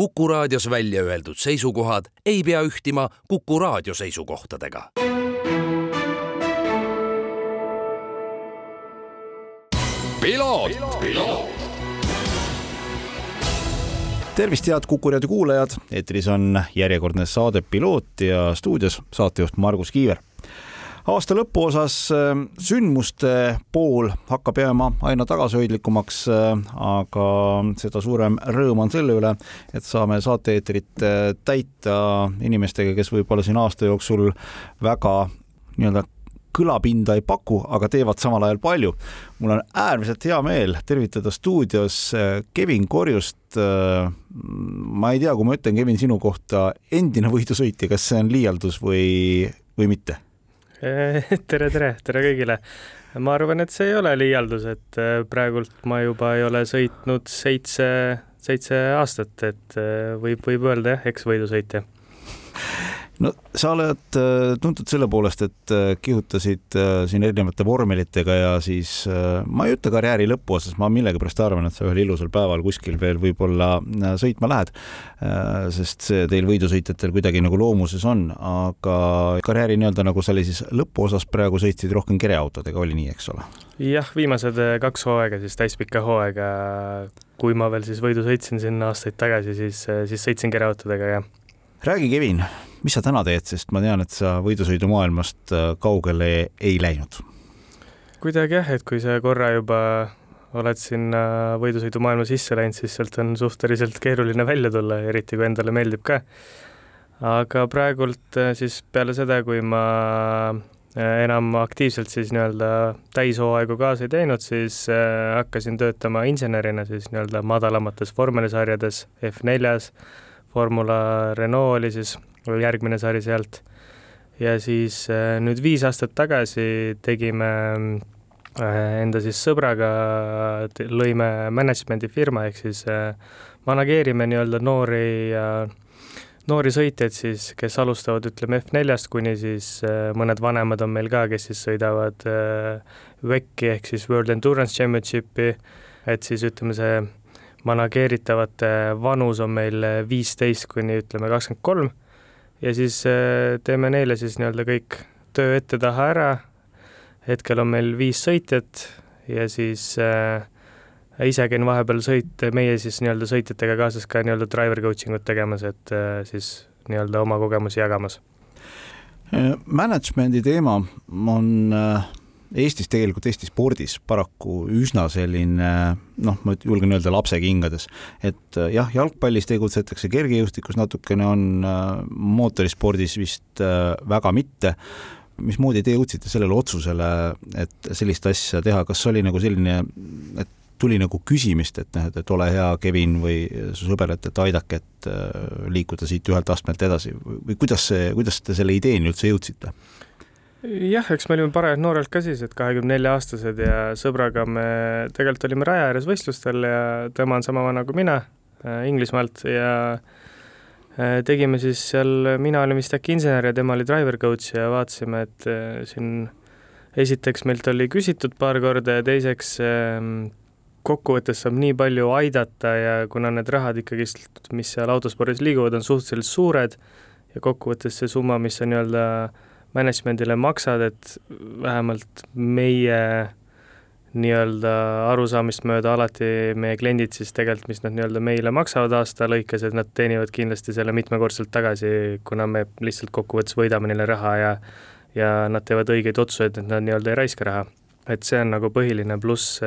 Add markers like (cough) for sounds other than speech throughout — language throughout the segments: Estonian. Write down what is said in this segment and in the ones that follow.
Kuku raadios välja öeldud seisukohad ei pea ühtima Kuku raadio seisukohtadega. tervist, head Kuku raadio kuulajad, eetris on järjekordne saade Piloot ja stuudios saatejuht Margus Kiiver aasta lõpuosas äh, sündmuste pool hakkab jääma aina tagasihoidlikumaks, äh, aga seda suurem rõõm on selle üle, et saame saate-eetrit äh, täita inimestega, kes võib-olla siin aasta jooksul väga nii-öelda kõlapinda ei paku, aga teevad samal ajal palju. mul on äärmiselt hea meel tervitada stuudios Kevin Korjust. ma ei tea, kui ma ütlen, Kevin, sinu kohta endine võidusõitja, kas see on liialdus või, või mitte? (laughs) tere, tere, tere kõigile. ma arvan, et see ei ole liialdus, et äh, praegult ma juba ei ole sõitnud seitse, seitse aastat, et äh, võib, võib öelda jah, eksvõidusõitja (laughs) no sa oled äh, tuntud selle poolest, et äh, kihutasid äh, siin erinevate vormelitega ja siis ma ei ütle karjääri lõpuosas, ma millegipärast arvan, et sa ühel ilusal päeval kuskil veel võib-olla sõitma lähed. sest see teil võidusõitjatel kuidagi nagu loomuses on, aga karjääri nii-öelda nagu sa oli siis lõpuosas praegu sõitsid rohkem kereautodega, oli nii, eks ole? jah, viimased kaks hooaega siis täispikka hooaega, kui ma veel siis võidu sõitsin siin aastaid tagasi, siis, siis sõitsin kereautodega, jah. Räägi, Kevin mis sa täna teed, sest ma tean, et sa võidusõidumaailmast äh, kaugele ei läinud? kuidagi jah, et kui sa korra juba oled sinna võidusõidumaailma sisse läinud, siis sealt on suhteliselt keeruline välja tulla, eriti kui endale meeldib ka. aga praegult äh, siis peale seda, kui ma äh, enam aktiivselt siis nii-öelda täishooaegu kaasa ei teinud, siis hakkasin töötama insenerina siis nii-öelda madalamates vormelisarjades F4-s, Formula Renault oli siis järgmine sari sealt. ja siis äh, nüüd viis aastat tagasi tegime äh, enda siis sõbraga, lõime management'i firma, ehk siis äh, manageerime nii-öelda noori noori sõitjaid siis, kes alustavad, ütleme F4-st kuni siis mõned vanemad on meil ka, kes siis sõidavad WEC-i ehk siis World Endurance Championshipi, et siis ütleme, see manageeritavate vanus on meil viisteist kuni ütleme kakskümmend kolm ja siis äh, teeme neile siis nii-öelda kõik töö ette-taha ära. hetkel on meil viis sõitjat ja siis äh, ise käin vahepeal sõit, meie siis nii-öelda sõitjatega kaasas ka nii-öelda driver coaching ut tegemas, et äh, siis nii-öelda oma kogemusi jagamas. Management'i teema on äh, Eestis tegelikult, Eesti spordis paraku üsna selline noh, ma julgen öelda lapsekingades, et äh, jah, jalgpallis tegutsetakse, kergejõustikus natukene on, äh, mootorispordis vist äh, väga mitte. mismoodi te jõudsite sellele otsusele, et sellist asja teha, kas oli nagu selline, et tuli nagu küsimist, et noh, et ole hea, Kevin või su sõber, et, et aidake, et liikuda siit ühelt astmelt edasi või kuidas see, kuidas te selle ideeni üldse jõudsite? Jah, eks me olime parajalt noorelt ka siis, et kahekümne nelja aastased ja sõbraga me tegelikult olime raja ääres võistlustel ja tema on sama vana kui mina äh, Inglismaalt ja äh, tegime siis seal, mina olin vist äkki insener ja tema oli driver coach ja vaatasime, et äh, siin esiteks meilt oli küsitud paar korda ja teiseks äh, kokkuvõttes saab nii palju aidata ja kuna need rahad ikkagist, mis seal autospordis liiguvad, on suhteliselt suured ja kokkuvõttes see summa, mis on nii-öelda äh, management'ile maksad, et vähemalt meie nii-öelda arusaamist mööda alati meie kliendid siis tegelikult, mis nad nii-öelda meile maksavad aasta lõikes, et nad teenivad kindlasti selle mitmekordselt tagasi, kuna me lihtsalt kokkuvõttes võidame neile raha ja ja nad teevad õigeid otsuseid, et nad nii-öelda ei raiska raha. et see on nagu põhiline, pluss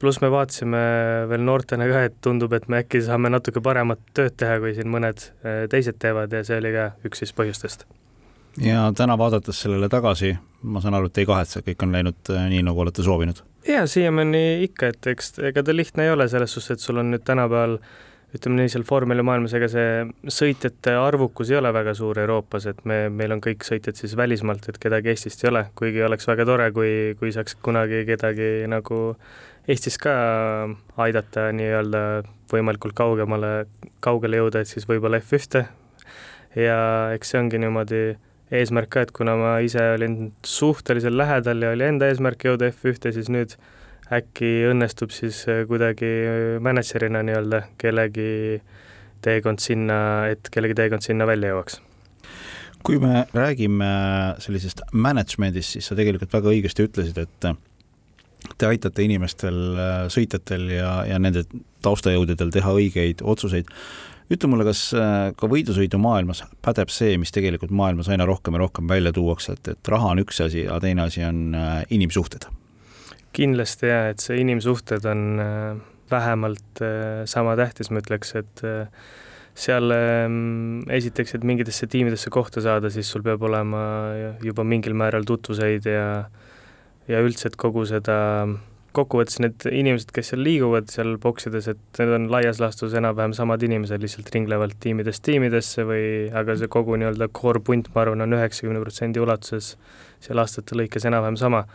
pluss me vaatasime veel noortena ka, et tundub, et me äkki saame natuke paremat tööd teha, kui siin mõned teised teevad ja see oli ka üks siis põhjustest ja täna vaadates sellele tagasi, ma saan aru, et ei kahetse, kõik on läinud äh, nii, nagu olete soovinud? jaa, siiamaani ikka, et eks ega ta lihtne ei ole selles suhtes, et sul on nüüd tänapäeval ütleme nii, seal vormeli maailmas, ega see sõitjate arvukus ei ole väga suur Euroopas, et me, meil on kõik sõitjad siis välismaalt, et kedagi Eestist ei ole, kuigi oleks väga tore, kui, kui saaks kunagi kedagi nagu Eestis ka aidata nii-öelda võimalikult kaugemale, kaugele jõuda, et siis võib-olla F1-te ja eks see ongi niimoodi eesmärk ka, et kuna ma ise olin suhteliselt lähedal ja oli enda eesmärk jõuda F1-te, siis nüüd äkki õnnestub siis äh, kuidagi mänedžerina nii-öelda kellegi teekond sinna, et kellegi teekond sinna välja jõuaks. Kui me räägime sellisest management'ist, siis sa tegelikult väga õigesti ütlesid, et te aitate inimestel, sõitjatel ja, ja nende taustajõududel teha õigeid otsuseid. ütle mulle, kas ka võidusõidumaailmas pädeb see, mis tegelikult maailmas aina rohkem ja rohkem välja tuuakse, et, et raha on üks asi, aga teine asi on inimsuhted? kindlasti jaa, et see inimsuhted on vähemalt äh, sama tähtis, ma ütleks, et äh, seal ähm, esiteks, et mingitesse tiimidesse kohta saada, siis sul peab olema juba mingil määral tutvuseid ja ja üldse, et kogu seda, kokkuvõttes need inimesed, kes seal liiguvad seal boksides, et need on laias laastus enam-vähem samad inimesed, lihtsalt ringlevad tiimidest tiimidesse või aga see kogu nii-öelda core punt, ma arvan, on üheksakümne protsendi ulatuses seal aastate lõikes enam-vähem sama.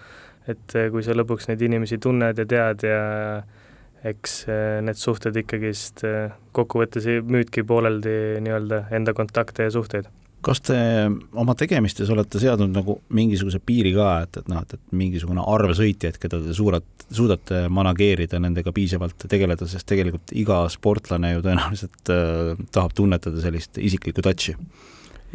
et äh, kui sa lõpuks neid inimesi tunned ja tead ja eks äh, need suhted ikkagist kokkuvõttes müüdki pooleldi nii-öelda enda kontakte ja suhteid. Kas te oma tegemistes olete seadnud nagu mingisuguse piiri ka, et, et noh, et, et mingisugune arv sõitjaid, keda te suurat, suudate manageerida, nendega piisavalt tegeleda, sest tegelikult iga sportlane ju tõenäoliselt äh, tahab tunnetada sellist isiklikku touch'i?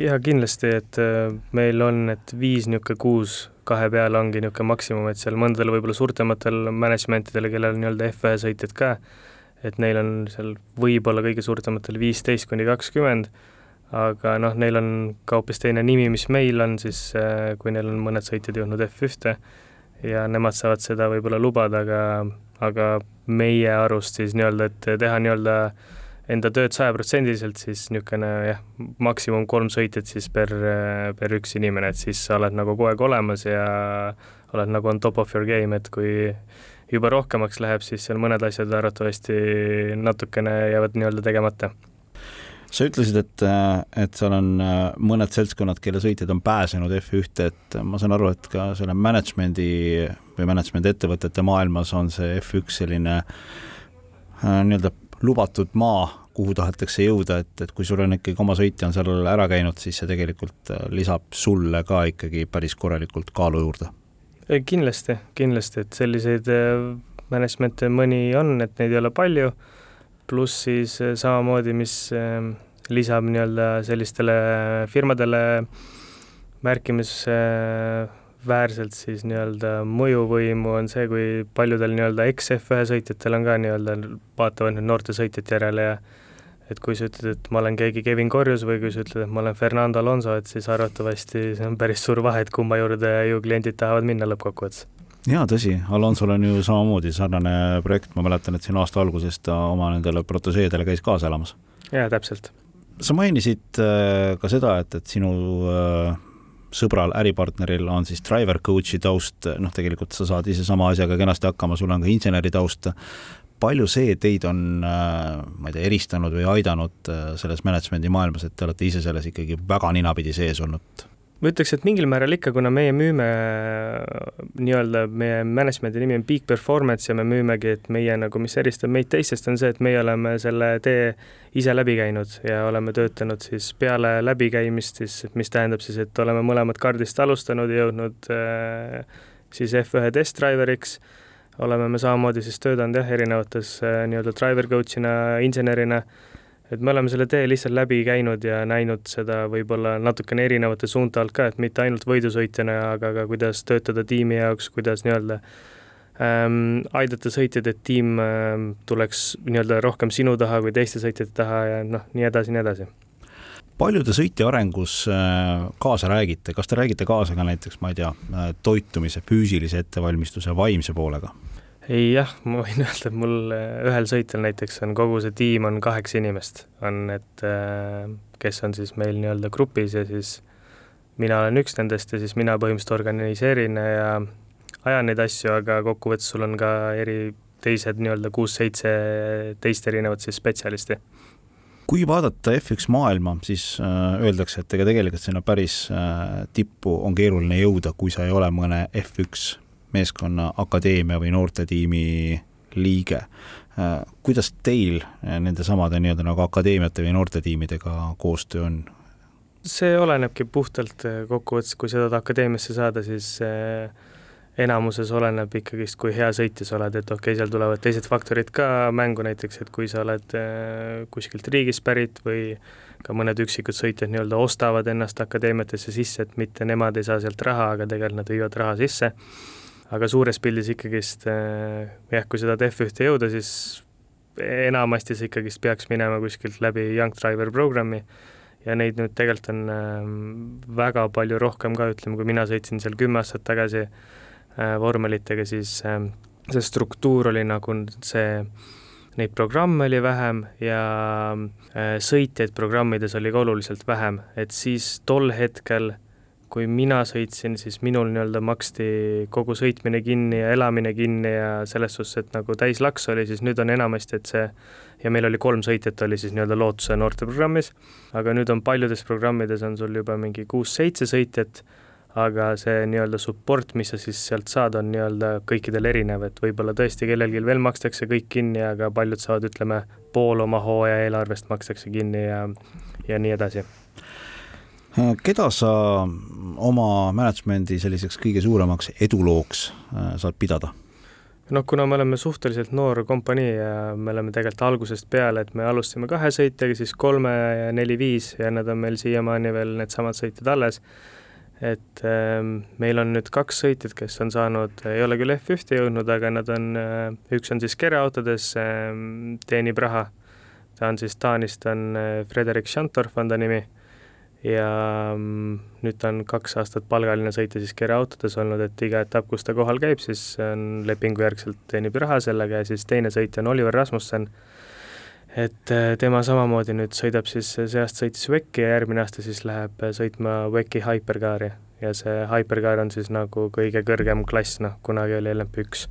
jaa, kindlasti, et äh, meil on, et viis niisugune kuus kahe peale ongi niisugune maksimum, et seal mõndadel võib-olla suurtematel managementidel, kellel nii-öelda F1 sõitjad ka, et neil on seal võib-olla kõige suurtematel viisteist kuni kakskümmend, aga noh, neil on ka hoopis teine nimi, mis meil on siis, äh, kui neil on mõned sõitjad jõudnud F1-te ja nemad saavad seda võib-olla lubada, aga, aga meie arust siis nii-öelda, et teha nii-öelda enda tööd sajaprotsendiliselt, siis niisugune jah, maksimum kolm sõitjat siis per, per üks inimene, et siis sa oled nagu kogu aeg olemas ja oled nagu on top of your game, et kui juba rohkemaks läheb, siis seal mõned asjad arvatavasti natukene jäävad nii-öelda tegemata sa ütlesid, et, et seal on mõned seltskonnad, kelle sõitjad on pääsenud F1-te, et ma saan aru, et ka selle management'i või management ettevõtete maailmas on see F1 selline nii-öelda lubatud maa, kuhu tahetakse jõuda, et, et kui sul on ikkagi oma sõitja on seal ära käinud, siis see tegelikult äh, lisab sulle ka ikkagi päris korralikult kaalu juurde. kindlasti, kindlasti, et selliseid äh, management'e mõni on, et neid ei ole palju, pluss siis äh, samamoodi, mis lisab nii-öelda sellistele firmadele märkimis väärselt siis nii-öelda mõjuvõimu on see, kui paljudel nii-öelda eks-F1 sõitjatel on ka nii-öelda, vaatavad nüüd noorte sõitjate järele ja et kui sa ütled, et ma olen keegi Kevin Korjus või kui sa ütled, et ma olen Fernando Alonso, et siis arvatavasti see on päris suur vahe, et kumma juurde ju kliendid tahavad minna lõppkokkuvõttes. Jaa, tõsi, Alonsol on ju samamoodi sarnane projekt, ma mäletan, et siin aasta alguses ta oma nendele proteseedele käis kaasa elamas. jaa, täpselt. sa mainisid äh, ka seda, et, et sinu äh, sõbral, äripartneril on siis driver coach'i taust, noh, tegelikult sa saad ise sama asjaga kenasti hakkama, sul on ka inseneri taust. palju see teid on, äh, ma ei tea, eristanud või aidanud selles management'i maailmas, et te olete ise selles ikkagi väga ninapidi sees olnud? Ma ütleks, et mingil määral ikka, kuna meie müüme nii-öelda, meie management'i nimi on Peak Performance ja me müümegi, et meie nagu, mis eristab meid teistest, on see, et meie oleme selle tee ise läbi käinud ja oleme töötanud siis peale läbikäimist siis, mis tähendab siis, et oleme mõlemad kardist alustanud ja jõudnud äh, siis F1 test driver'iks, oleme me samamoodi siis töötanud jah, erinevates äh, nii-öelda driver coach'ina, insenerina et me oleme selle tee lihtsalt läbi käinud ja näinud seda võib-olla natukene erinevate suunte alt ka, et mitte ainult võidusõitjana, aga ka kuidas töötada tiimi jaoks, kuidas nii-öelda ähm, aidata sõitjaid, et tiim ähm, tuleks nii-öelda rohkem sinu taha kui teiste sõitjate taha ja noh, nii edasi, nii edasi palju te sõitja arengus äh, kaasa räägite, kas te räägite kaasa ka näiteks, ma ei tea, äh, toitumise, füüsilise ettevalmistuse, vaimse poolega? Ei jah, ma võin (laughs) öelda, et mul äh, ühel sõitjal näiteks on kogu see tiim on kaheksa inimest, on, et äh, kes on siis meil nii-öelda grupis ja siis mina olen üks nendest ja siis mina põhimõtteliselt organiseerin ja ajan neid asju, aga kokkuvõttes sul on ka eri teised nii-öelda kuus-seitse teist erinevat siis spetsialisti. kui vaadata F1 maailma, siis äh, öeldakse, et ega tegelikult sinna päris tippu on keeruline jõuda, kui sa ei ole mõne F1 meeskonna akadeemia või noortetiimi liige. kuidas teil nende samade nii-öelda nagu akadeemiate või noortetiimidega koostöö on? see olenebki puhtalt kokkuvõttes, kui sa tahad akadeemiasse saada, siis enamuses oleneb ikkagist, kui hea sõitja sa oled, et okei okay,, seal tulevad teised faktorid ka mängu, näiteks et kui sa oled äh, kuskilt riigist pärit või ka mõned üksikud sõitjad nii-öelda ostavad ennast akadeemiatesse sisse, et mitte nemad ei saa sealt raha, aga tegelikult nad viivad raha sisse. Aga suures pildis ikkagist äh, jah, kui tahad F1-e jõuda, siis enamasti see ikkagist peaks minema kuskilt läbi Young Driver programmi. Ja neid nüüd tegelikult on äh, väga palju rohkem ka, ütleme, kui mina sõitsin seal kümme aastat tagasi äh, vormelitega, siis äh, see struktuur oli nagu see, neid programme oli vähem ja äh, sõitjaid programmides oli ka oluliselt vähem, et siis tol hetkel kui mina sõitsin, siis minul nii-öelda maksti kogu sõitmine kinni ja elamine kinni ja selles suhtes, et nagu täislaks oli, siis nüüd on enamasti, et see ja meil oli kolm sõitjat, oli siis nii-öelda Lootuse noorteprogrammis, aga nüüd on paljudes programmides on sul juba mingi kuus-seitse sõitjat, aga see nii-öelda support, mis sa siis sealt saad, on nii-öelda kõikidel erinev, et võib-olla tõesti kellelgi veel makstakse kõik kinni, aga paljud saavad, ütleme, pool oma hooaja eelarvest makstakse kinni ja, ja nii edasi keda sa oma management'i selliseks kõige suuremaks edulooks äh, saad pidada? noh, kuna me oleme suhteliselt noor kompanii ja me oleme tegelikult algusest peale, et me alustasime kahe sõitjaga, siis kolme ja neli-viis ja nad on meil siiamaani veel needsamad sõitjad alles, et ähm, meil on nüüd kaks sõitjat, kes on saanud, ei ole küll F1-te jõudnud, aga nad on äh,, üks on siis kereautodes äh,, teenib raha, ta on siis Taanist, on äh, Frederik Schantorf on ta nimi ja mm, nüüd ta on kaks aastat palgaline sõitja siis kereautodes olnud, et iga etapp, kus ta kohal käib, siis on lepingu järgselt teenib raha sellega ja siis teine sõitja on Oliver Rasmussen, et äh, tema samamoodi nüüd sõidab siis, see aasta sõitis WEC-i ja järgmine aasta siis läheb sõitma WEC-i Hypercari ja see Hypercar on siis nagu kõige kõrgem klass, noh, kunagi oli LMP1.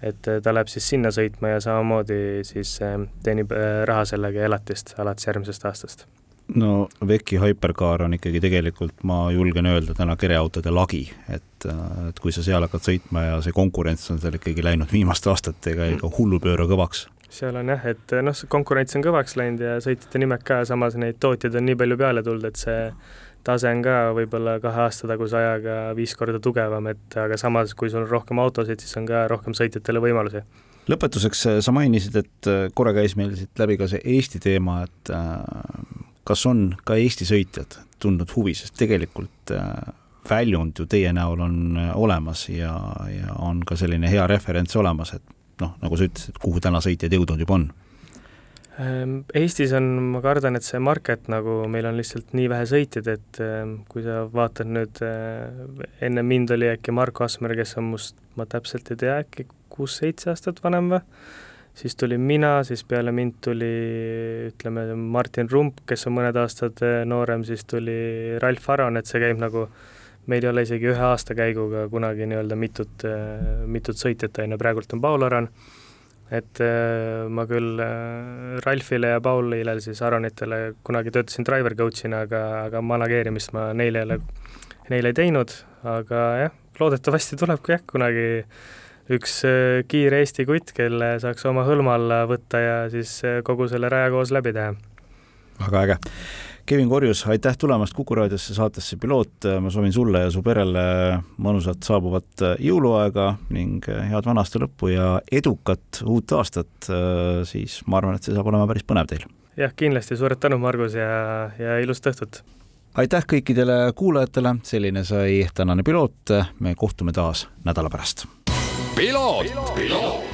et äh, ta läheb siis sinna sõitma ja samamoodi siis äh, teenib raha sellega ja elatist alates järgmisest aastast no Veki Hypercar on ikkagi tegelikult, ma julgen öelda täna kereautode lagi, et, et kui sa seal hakkad sõitma ja see konkurents on seal ikkagi läinud viimaste aastatega ikka hullupööra kõvaks. seal on jah, et noh, see konkurents on kõvaks läinud ja sõitjate nimed ka, samas neid tootjaid on nii palju peale tulnud, et see tase on ka võib-olla kahe aasta taguse ajaga viis korda tugevam, et aga samas, kui sul on rohkem autosid, siis on ka rohkem sõitjatele võimalusi. Lõpetuseks sa mainisid, et korra käis meil siit läbi ka see Eesti teema, et kas on ka Eesti sõitjad tundnud huvi, sest tegelikult äh, väljund ju teie näol on äh, olemas ja, ja on ka selline hea referents olemas, et noh, nagu sa ütlesid, kuhu täna sõitjad jõudnud juba on? Ähm, Eestis on, ma kardan, et see market nagu meil on lihtsalt nii vähe sõitjaid, et ähm, kui sa vaatad nüüd, äh, enne mind oli äkki Marko Asmer, kes on must, ma täpselt ei tea, äkki kuus-seitse aastat vanem või, siis tulin mina, siis peale mind tuli ütleme, Martin Rump, kes on mõned aastad eh, noorem, siis tuli Ralf Aron, et see käib nagu, meil ei ole isegi ühe aastakäiguga kunagi nii-öelda mitut, eh, mitut sõitjat, on ju, praegult on Paul Aron, et eh, ma küll Ralfile ja Paulile, siis Aronitele kunagi töötasin driver coach'ina, aga, aga manageerimist ma neile ei ole, neile ei teinud, aga jah, loodetavasti tuleb ka jah, kunagi üks äh, kiire Eesti kutt, kelle saaks oma hõlma alla võtta ja siis äh, kogu selle raja koos läbi teha. väga äge. Kevin Korjus, aitäh tulemast Kuku raadiosse saatesse Piloot, ma soovin sulle ja su perele mõnusat saabuvat jõuluaega ning head vana aasta lõppu ja edukat uut aastat, siis ma arvan, et see saab olema päris põnev teil. jah, kindlasti, suured tänud, Margus, ja, ja ilusat õhtut! aitäh kõikidele kuulajatele, selline sai tänane Piloot, me kohtume taas nädala pärast piloot, piloot..